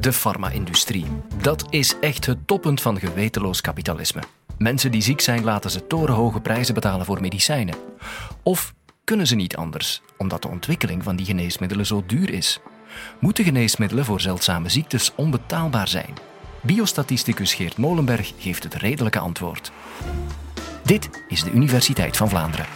De farma-industrie. Dat is echt het toppunt van gewetenloos kapitalisme. Mensen die ziek zijn laten ze torenhoge prijzen betalen voor medicijnen. Of kunnen ze niet anders, omdat de ontwikkeling van die geneesmiddelen zo duur is? Moeten geneesmiddelen voor zeldzame ziektes onbetaalbaar zijn? Biostatisticus Geert Molenberg geeft het redelijke antwoord. Dit is de Universiteit van Vlaanderen.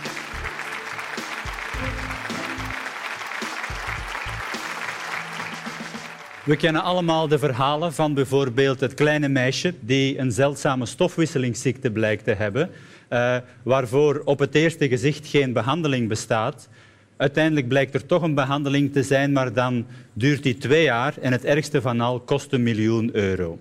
We kennen allemaal de verhalen van bijvoorbeeld het kleine meisje die een zeldzame stofwisselingsziekte blijkt te hebben, uh, waarvoor op het eerste gezicht geen behandeling bestaat. Uiteindelijk blijkt er toch een behandeling te zijn, maar dan duurt die twee jaar en het ergste van al kost een miljoen euro.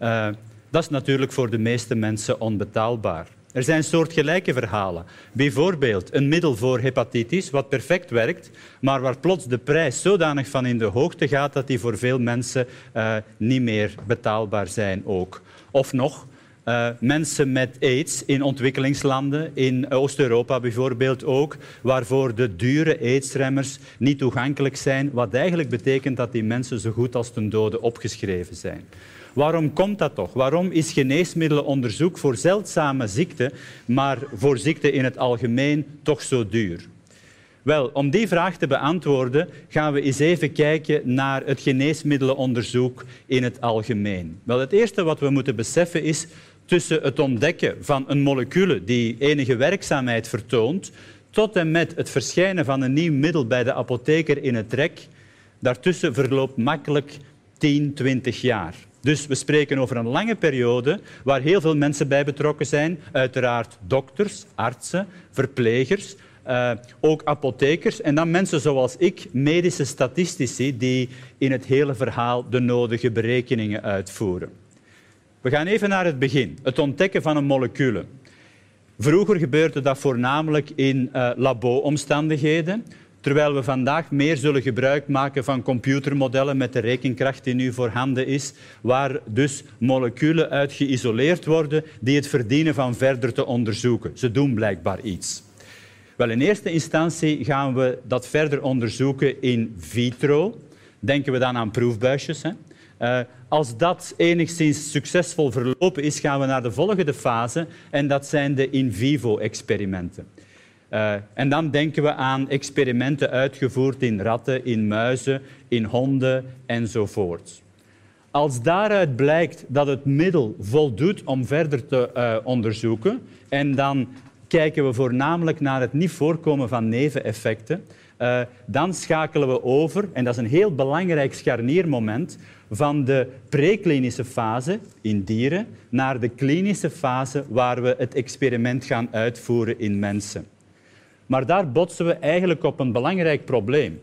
Uh, dat is natuurlijk voor de meeste mensen onbetaalbaar. Er zijn soortgelijke verhalen. Bijvoorbeeld een middel voor hepatitis, wat perfect werkt, maar waar plots de prijs zodanig van in de hoogte gaat dat die voor veel mensen uh, niet meer betaalbaar zijn ook. Of nog, uh, mensen met aids in ontwikkelingslanden, in Oost-Europa bijvoorbeeld ook, waarvoor de dure aidsremmers niet toegankelijk zijn, wat eigenlijk betekent dat die mensen zo goed als ten dode opgeschreven zijn. Waarom komt dat toch? Waarom is geneesmiddelenonderzoek voor zeldzame ziekten, maar voor ziekten in het algemeen toch zo duur? Wel, om die vraag te beantwoorden gaan we eens even kijken naar het geneesmiddelenonderzoek in het algemeen. Wel, het eerste wat we moeten beseffen is tussen het ontdekken van een molecule die enige werkzaamheid vertoont, tot en met het verschijnen van een nieuw middel bij de apotheker in het rek, daartussen verloopt makkelijk 10, 20 jaar. Dus we spreken over een lange periode waar heel veel mensen bij betrokken zijn. Uiteraard dokters, artsen, verplegers, uh, ook apothekers en dan mensen zoals ik, medische statistici, die in het hele verhaal de nodige berekeningen uitvoeren. We gaan even naar het begin, het ontdekken van een molecule. Vroeger gebeurde dat voornamelijk in uh, labo-omstandigheden. Terwijl we vandaag meer zullen gebruik maken van computermodellen met de rekenkracht die nu voorhanden is, waar dus moleculen uit geïsoleerd worden die het verdienen van verder te onderzoeken. Ze doen blijkbaar iets. Wel, in eerste instantie gaan we dat verder onderzoeken in vitro. Denken we dan aan proefbuisjes. Hè? Uh, als dat enigszins succesvol verlopen is, gaan we naar de volgende fase en dat zijn de in vivo experimenten. Uh, en dan denken we aan experimenten uitgevoerd in ratten, in muizen, in honden enzovoort. Als daaruit blijkt dat het middel voldoet om verder te uh, onderzoeken, en dan kijken we voornamelijk naar het niet voorkomen van neveneffecten, uh, dan schakelen we over, en dat is een heel belangrijk scharniermoment, van de preklinische fase in dieren naar de klinische fase waar we het experiment gaan uitvoeren in mensen. Maar daar botsen we eigenlijk op een belangrijk probleem.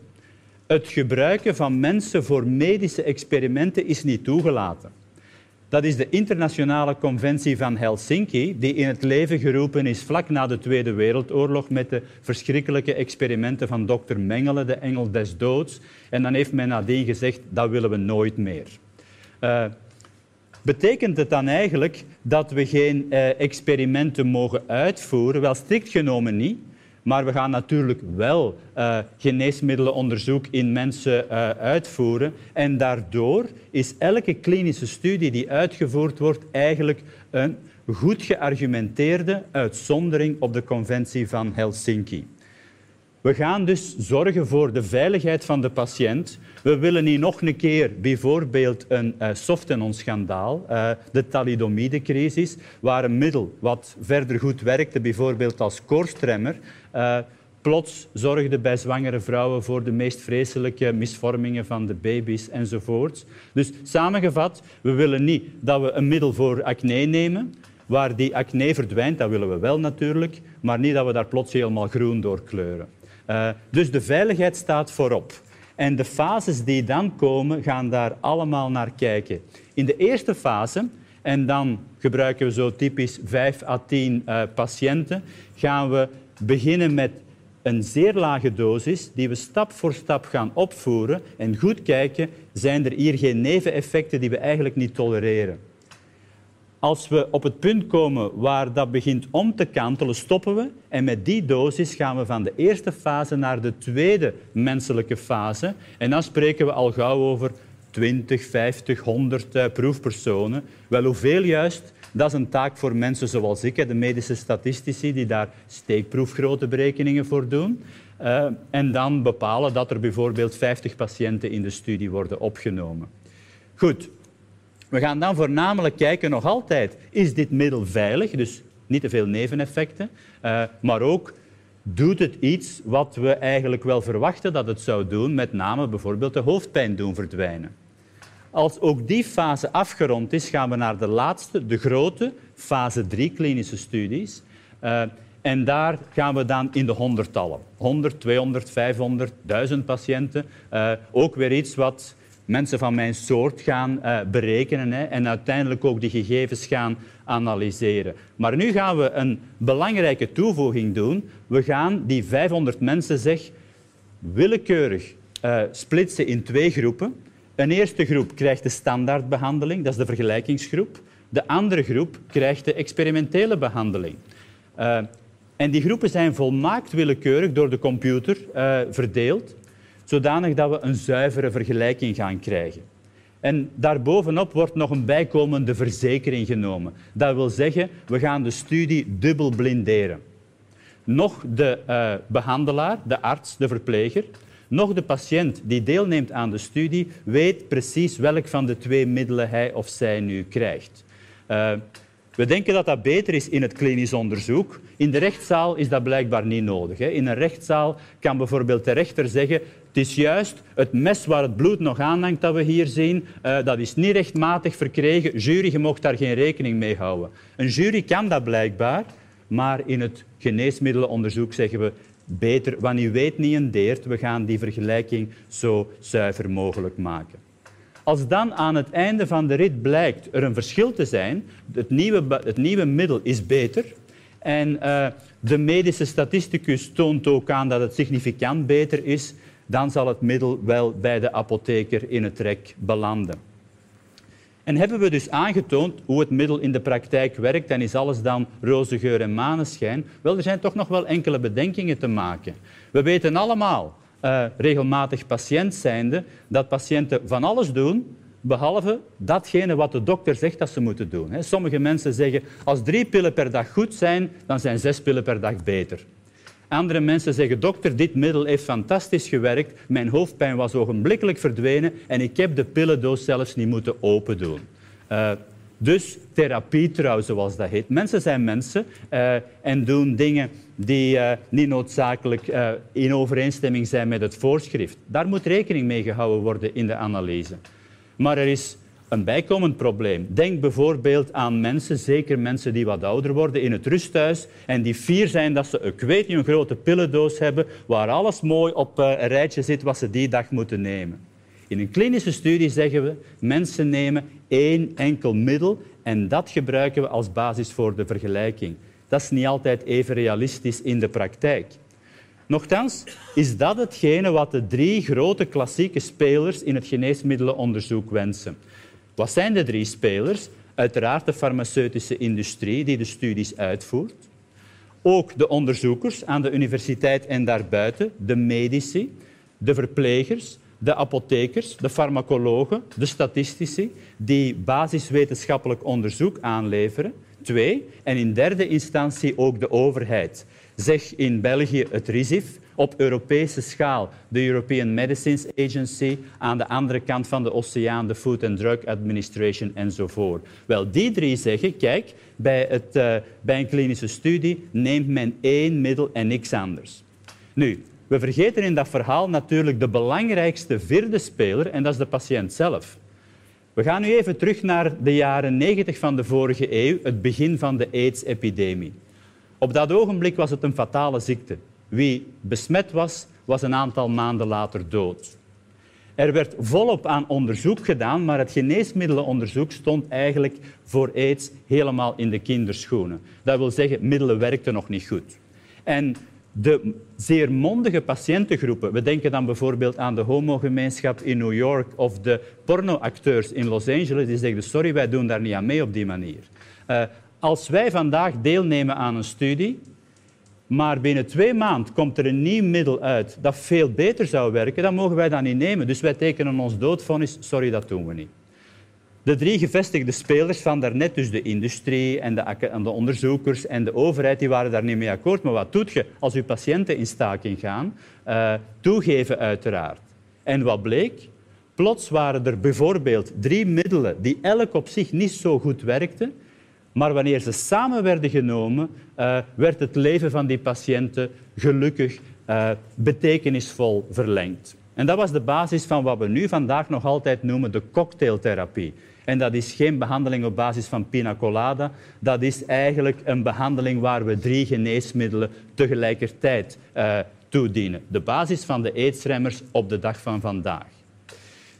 Het gebruiken van mensen voor medische experimenten is niet toegelaten. Dat is de internationale conventie van Helsinki, die in het leven geroepen is vlak na de Tweede Wereldoorlog met de verschrikkelijke experimenten van dokter Mengele, de engel des doods. En dan heeft men nadien gezegd, dat willen we nooit meer. Uh, betekent het dan eigenlijk dat we geen uh, experimenten mogen uitvoeren? Wel, strikt genomen niet. Maar we gaan natuurlijk wel uh, geneesmiddelenonderzoek in mensen uh, uitvoeren. En daardoor is elke klinische studie die uitgevoerd wordt eigenlijk een goed geargumenteerde uitzondering op de conventie van Helsinki. We gaan dus zorgen voor de veiligheid van de patiënt. We willen niet nog een keer bijvoorbeeld een uh, Softenon-schandaal, de thalidomide-crisis, waar een middel wat verder goed werkte, bijvoorbeeld als koorstremmer, uh, plots zorgde bij zwangere vrouwen voor de meest vreselijke misvormingen van de baby's enzovoort. Dus samengevat, we willen niet dat we een middel voor acne nemen, waar die acne verdwijnt, dat willen we wel natuurlijk, maar niet dat we daar plots helemaal groen door kleuren. Uh, dus de veiligheid staat voorop. En de fases die dan komen, gaan daar allemaal naar kijken. In de eerste fase, en dan gebruiken we zo typisch 5 à 10 uh, patiënten, gaan we beginnen met een zeer lage dosis die we stap voor stap gaan opvoeren en goed kijken, zijn er hier geen neveneffecten die we eigenlijk niet tolereren. Als we op het punt komen waar dat begint om te kantelen, stoppen we. En met die dosis gaan we van de eerste fase naar de tweede menselijke fase. En dan spreken we al gauw over 20, 50, 100 proefpersonen. Wel, hoeveel juist? Dat is een taak voor mensen zoals ik, de medische statistici, die daar steekproefgrote berekeningen voor doen. Uh, en dan bepalen dat er bijvoorbeeld 50 patiënten in de studie worden opgenomen. Goed, we gaan dan voornamelijk kijken nog altijd, is dit middel veilig? Dus niet te veel neveneffecten, uh, maar ook doet het iets wat we eigenlijk wel verwachten dat het zou doen, met name bijvoorbeeld de hoofdpijn doen verdwijnen. Als ook die fase afgerond is, gaan we naar de laatste, de grote, fase 3 klinische studies. Uh, en daar gaan we dan in de honderdtallen. 100, 200, 500, 1000 patiënten. Uh, ook weer iets wat mensen van mijn soort gaan uh, berekenen hè, en uiteindelijk ook die gegevens gaan analyseren. Maar nu gaan we een belangrijke toevoeging doen. We gaan die 500 mensen zeg, willekeurig uh, splitsen in twee groepen. Een eerste groep krijgt de standaardbehandeling, dat is de vergelijkingsgroep. De andere groep krijgt de experimentele behandeling. Uh, en die groepen zijn volmaakt willekeurig door de computer verdeeld, zodanig dat we een zuivere vergelijking gaan krijgen. En daarbovenop wordt nog een bijkomende verzekering genomen. Dat wil zeggen, we gaan de studie dubbel blinderen. Nog de uh, behandelaar, de arts, de verpleger, nog de patiënt die deelneemt aan de studie weet precies welk van de twee middelen hij of zij nu krijgt. Uh, we denken dat dat beter is in het klinisch onderzoek. In de rechtszaal is dat blijkbaar niet nodig. In een rechtszaal kan bijvoorbeeld de rechter zeggen het is juist het mes waar het bloed nog aan hangt dat we hier zien, uh, dat is niet rechtmatig verkregen. Jury, je mag daar geen rekening mee houden. Een jury kan dat blijkbaar, maar in het geneesmiddelenonderzoek zeggen we beter, wanneer weet niet een deert, we gaan die vergelijking zo zuiver mogelijk maken. Als dan aan het einde van de rit blijkt er een verschil te zijn, het nieuwe, het nieuwe middel is beter en uh, de medische statisticus toont ook aan dat het significant beter is, dan zal het middel wel bij de apotheker in het rek belanden. En hebben we dus aangetoond hoe het middel in de praktijk werkt en is alles dan roze geur en maneschijn? Wel, er zijn toch nog wel enkele bedenkingen te maken. We weten allemaal uh, regelmatig patiënt zijnde, dat patiënten van alles doen, behalve datgene wat de dokter zegt dat ze moeten doen. Sommige mensen zeggen, als drie pillen per dag goed zijn, dan zijn zes pillen per dag beter. Andere mensen zeggen, dokter, dit middel heeft fantastisch gewerkt, mijn hoofdpijn was ogenblikkelijk verdwenen en ik heb de pillendoos zelfs niet moeten open doen. Uh, dus therapie trouw, zoals dat heet. Mensen zijn mensen uh, en doen dingen die uh, niet noodzakelijk in overeenstemming zijn met het voorschrift. Daar moet rekening mee gehouden worden in de analyse. Maar er is een bijkomend probleem. Denk bijvoorbeeld aan mensen, zeker mensen die wat ouder worden, in het rusthuis en die fier zijn dat ze ik weet niet, een grote pillendoos hebben waar alles mooi op een rijtje zit wat ze die dag moeten nemen. In een klinische studie zeggen we, mensen nemen één enkel middel en dat gebruiken we als basis voor de vergelijking. Dat is niet altijd even realistisch in de praktijk. Nochtans is dat hetgene wat de drie grote klassieke spelers in het geneesmiddelenonderzoek wensen. Wat zijn de drie spelers? Uiteraard de farmaceutische industrie die de studies uitvoert. Ook de onderzoekers aan de universiteit en daarbuiten, de medici, de verplegers, de apothekers, de farmacologen, de statistici, die basiswetenschappelijk onderzoek aanleveren. Twee, en in derde instantie ook de overheid. Zeg in België het RISIF, op Europese schaal de European Medicines Agency, aan de andere kant van de oceaan de Food and Drug Administration enzovoort. Wel, die drie zeggen, kijk, bij, het, uh, bij een klinische studie neemt men één middel en niks anders. Nu, we vergeten in dat verhaal natuurlijk de belangrijkste vierde speler en dat is de patiënt zelf. We gaan nu even terug naar de jaren 90 van de vorige eeuw, het begin van de AIDS-epidemie. Op dat ogenblik was het een fatale ziekte. Wie besmet was, was een aantal maanden later dood. Er werd volop aan onderzoek gedaan, maar het geneesmiddelenonderzoek stond eigenlijk voor aids helemaal in de kinderschoenen. Dat wil zeggen, middelen werkten nog niet goed. En de zeer mondige patiëntengroepen, we denken dan bijvoorbeeld aan de homogemeenschap in New York of de pornoacteurs in Los Angeles, die zeggen sorry, wij doen daar niet aan mee op die manier. Uh, als wij vandaag deelnemen aan een studie maar binnen twee maanden komt er een nieuw middel uit dat veel beter zou werken, dan mogen wij dat niet nemen. Dus wij tekenen ons doodvonnis. Sorry, dat doen we niet. De drie gevestigde spelers van daarnet, dus de industrie en de, en de, onderzoekers en de overheid, die waren daar niet mee akkoord. Maar wat doet je als je patiënten in staking gaan? Uh, toegeven uiteraard. En wat bleek? Plots waren er bijvoorbeeld drie middelen die elk op zich niet zo goed werkten, maar wanneer ze samen werden genomen, uh, werd het leven van die patiënten gelukkig uh, betekenisvol verlengd. En dat was de basis van wat we nu vandaag nog altijd noemen de cocktailtherapie. En dat is geen behandeling op basis van pina colada. Dat is eigenlijk een behandeling waar we drie geneesmiddelen tegelijkertijd uh, toedienen. De basis van de aidsremmers op de dag van vandaag.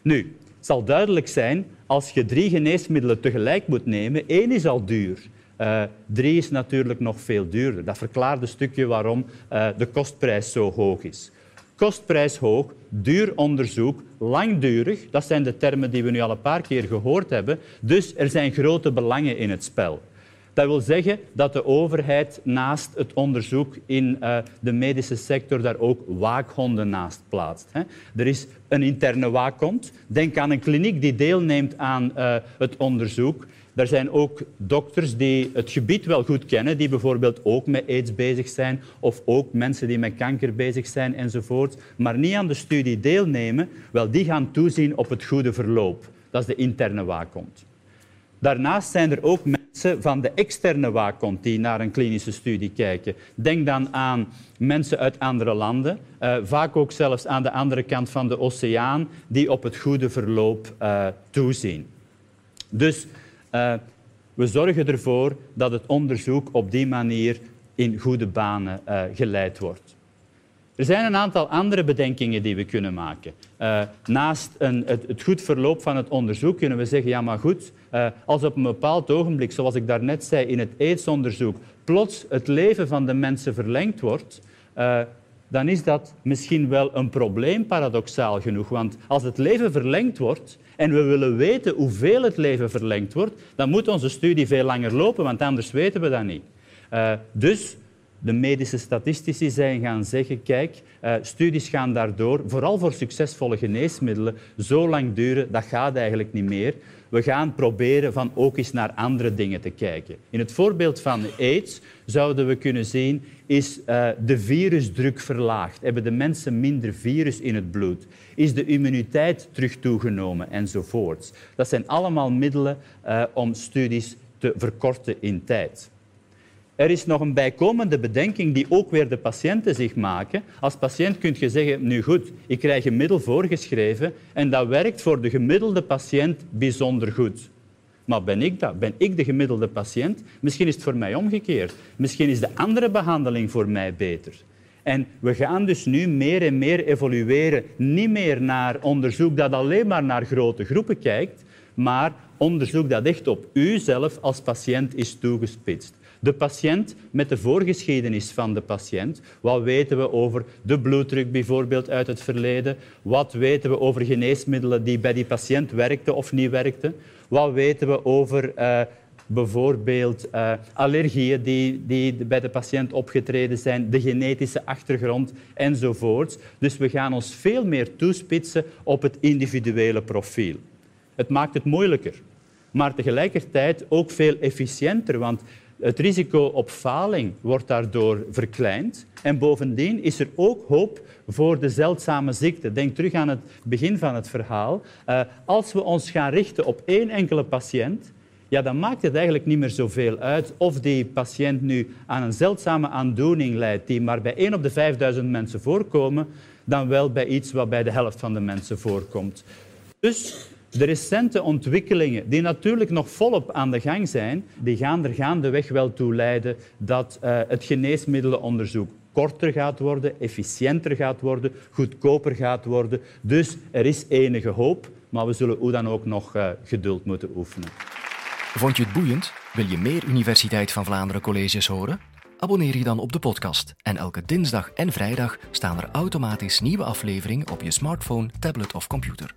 Nu, zal duidelijk zijn, als je drie geneesmiddelen tegelijk moet nemen, één is al duur. Uh, drie is natuurlijk nog veel duurder. Dat verklaart een stukje waarom uh, de kostprijs zo hoog is. Kostprijs hoog, duur onderzoek, langdurig, dat zijn de termen die we nu al een paar keer gehoord hebben. Dus er zijn grote belangen in het spel. Dat wil zeggen dat de overheid naast het onderzoek in uh, de medische sector daar ook waakhonden naast plaatst. Hè. Er is een interne waakhond. Denk aan een kliniek die deelneemt aan uh, het onderzoek. Er zijn ook dokters die het gebied wel goed kennen, die bijvoorbeeld ook met aids bezig zijn, of ook mensen die met kanker bezig zijn enzovoort, maar niet aan de studie deelnemen. Wel, die gaan toezien op het goede verloop. Dat is de interne waakhond. Daarnaast zijn er ook mensen van de externe waakhond die naar een klinische studie kijken. Denk dan aan mensen uit andere landen, uh, vaak ook zelfs aan de andere kant van de oceaan, die op het goede verloop uh, toezien. Dus uh, we zorgen ervoor dat het onderzoek op die manier in goede banen geleid wordt. Er zijn een aantal andere bedenkingen die we kunnen maken. Uh, naast een, het, het, goed verloop van het onderzoek kunnen we zeggen, ja maar goed, als op een bepaald ogenblik, zoals ik daarnet zei in het AIDS-onderzoek, plots het leven van de mensen verlengd wordt, dan is dat misschien wel een probleem, paradoxaal genoeg. Want als het leven verlengd wordt en we willen weten hoeveel het leven verlengd wordt, dan moet onze studie veel langer lopen, want anders weten we dat niet. Dus de medische statistici zijn gaan zeggen, kijk, uh, studies gaan daardoor, vooral voor succesvolle geneesmiddelen, zo lang duren, dat gaat eigenlijk niet meer. We gaan proberen van ook eens naar andere dingen te kijken. In het voorbeeld van AIDS zouden we kunnen zien, is uh, de virusdruk verlaagd? Hebben de mensen minder virus in het bloed? Is de immuniteit terug toegenomen? Enzovoorts. Dat zijn allemaal middelen uh, om studies te verkorten in tijd. Er is nog een bijkomende bedenking die ook weer de patiënten zich maken. Als patiënt kun je zeggen, nu goed, ik krijg een middel voorgeschreven en dat werkt voor de gemiddelde patiënt bijzonder goed. Maar ben ik dat? Ben ik de gemiddelde patiënt? Misschien is het voor mij omgekeerd. Misschien is de andere behandeling voor mij beter. En we gaan dus nu meer en meer evolueren. Niet meer naar onderzoek dat alleen maar naar grote groepen kijkt, maar onderzoek dat echt op u zelf als patiënt is toegespitst. De patiënt met de voorgeschiedenis van de patiënt. Wat weten we over de bloeddruk bijvoorbeeld uit het verleden? Wat weten we over geneesmiddelen die bij die patiënt werkten of niet werkten? Wat weten we over uh, bijvoorbeeld uh, allergieën die, die bij de patiënt opgetreden zijn, de genetische achtergrond enzovoort. Dus we gaan ons veel meer toespitsen op het individuele profiel. Het maakt het moeilijker, maar tegelijkertijd ook veel efficiënter, want het risico op faling wordt daardoor verkleind. En bovendien is er ook hoop voor de zeldzame ziekte. Denk terug aan het begin van het verhaal. Uh, als we ons gaan richten op één enkele patiënt, ja, dan maakt het eigenlijk niet meer zoveel uit of die patiënt nu aan een zeldzame aandoening leidt die maar bij één op de 5000 mensen voorkomen, dan wel bij iets wat bij de helft van de mensen voorkomt. Dus de recente ontwikkelingen, die natuurlijk nog volop aan de gang zijn, die gaan er gaandeweg wel toe leiden dat uh, het geneesmiddelenonderzoek korter gaat worden, efficiënter gaat worden, goedkoper gaat worden. Dus er is enige hoop, maar we zullen hoe dan ook nog uh, geduld moeten oefenen. Vond je het boeiend? Wil je meer Universiteit van Vlaanderen colleges horen? Abonneer je dan op de podcast. En elke dinsdag en vrijdag staan er automatisch nieuwe afleveringen op je smartphone, tablet of computer.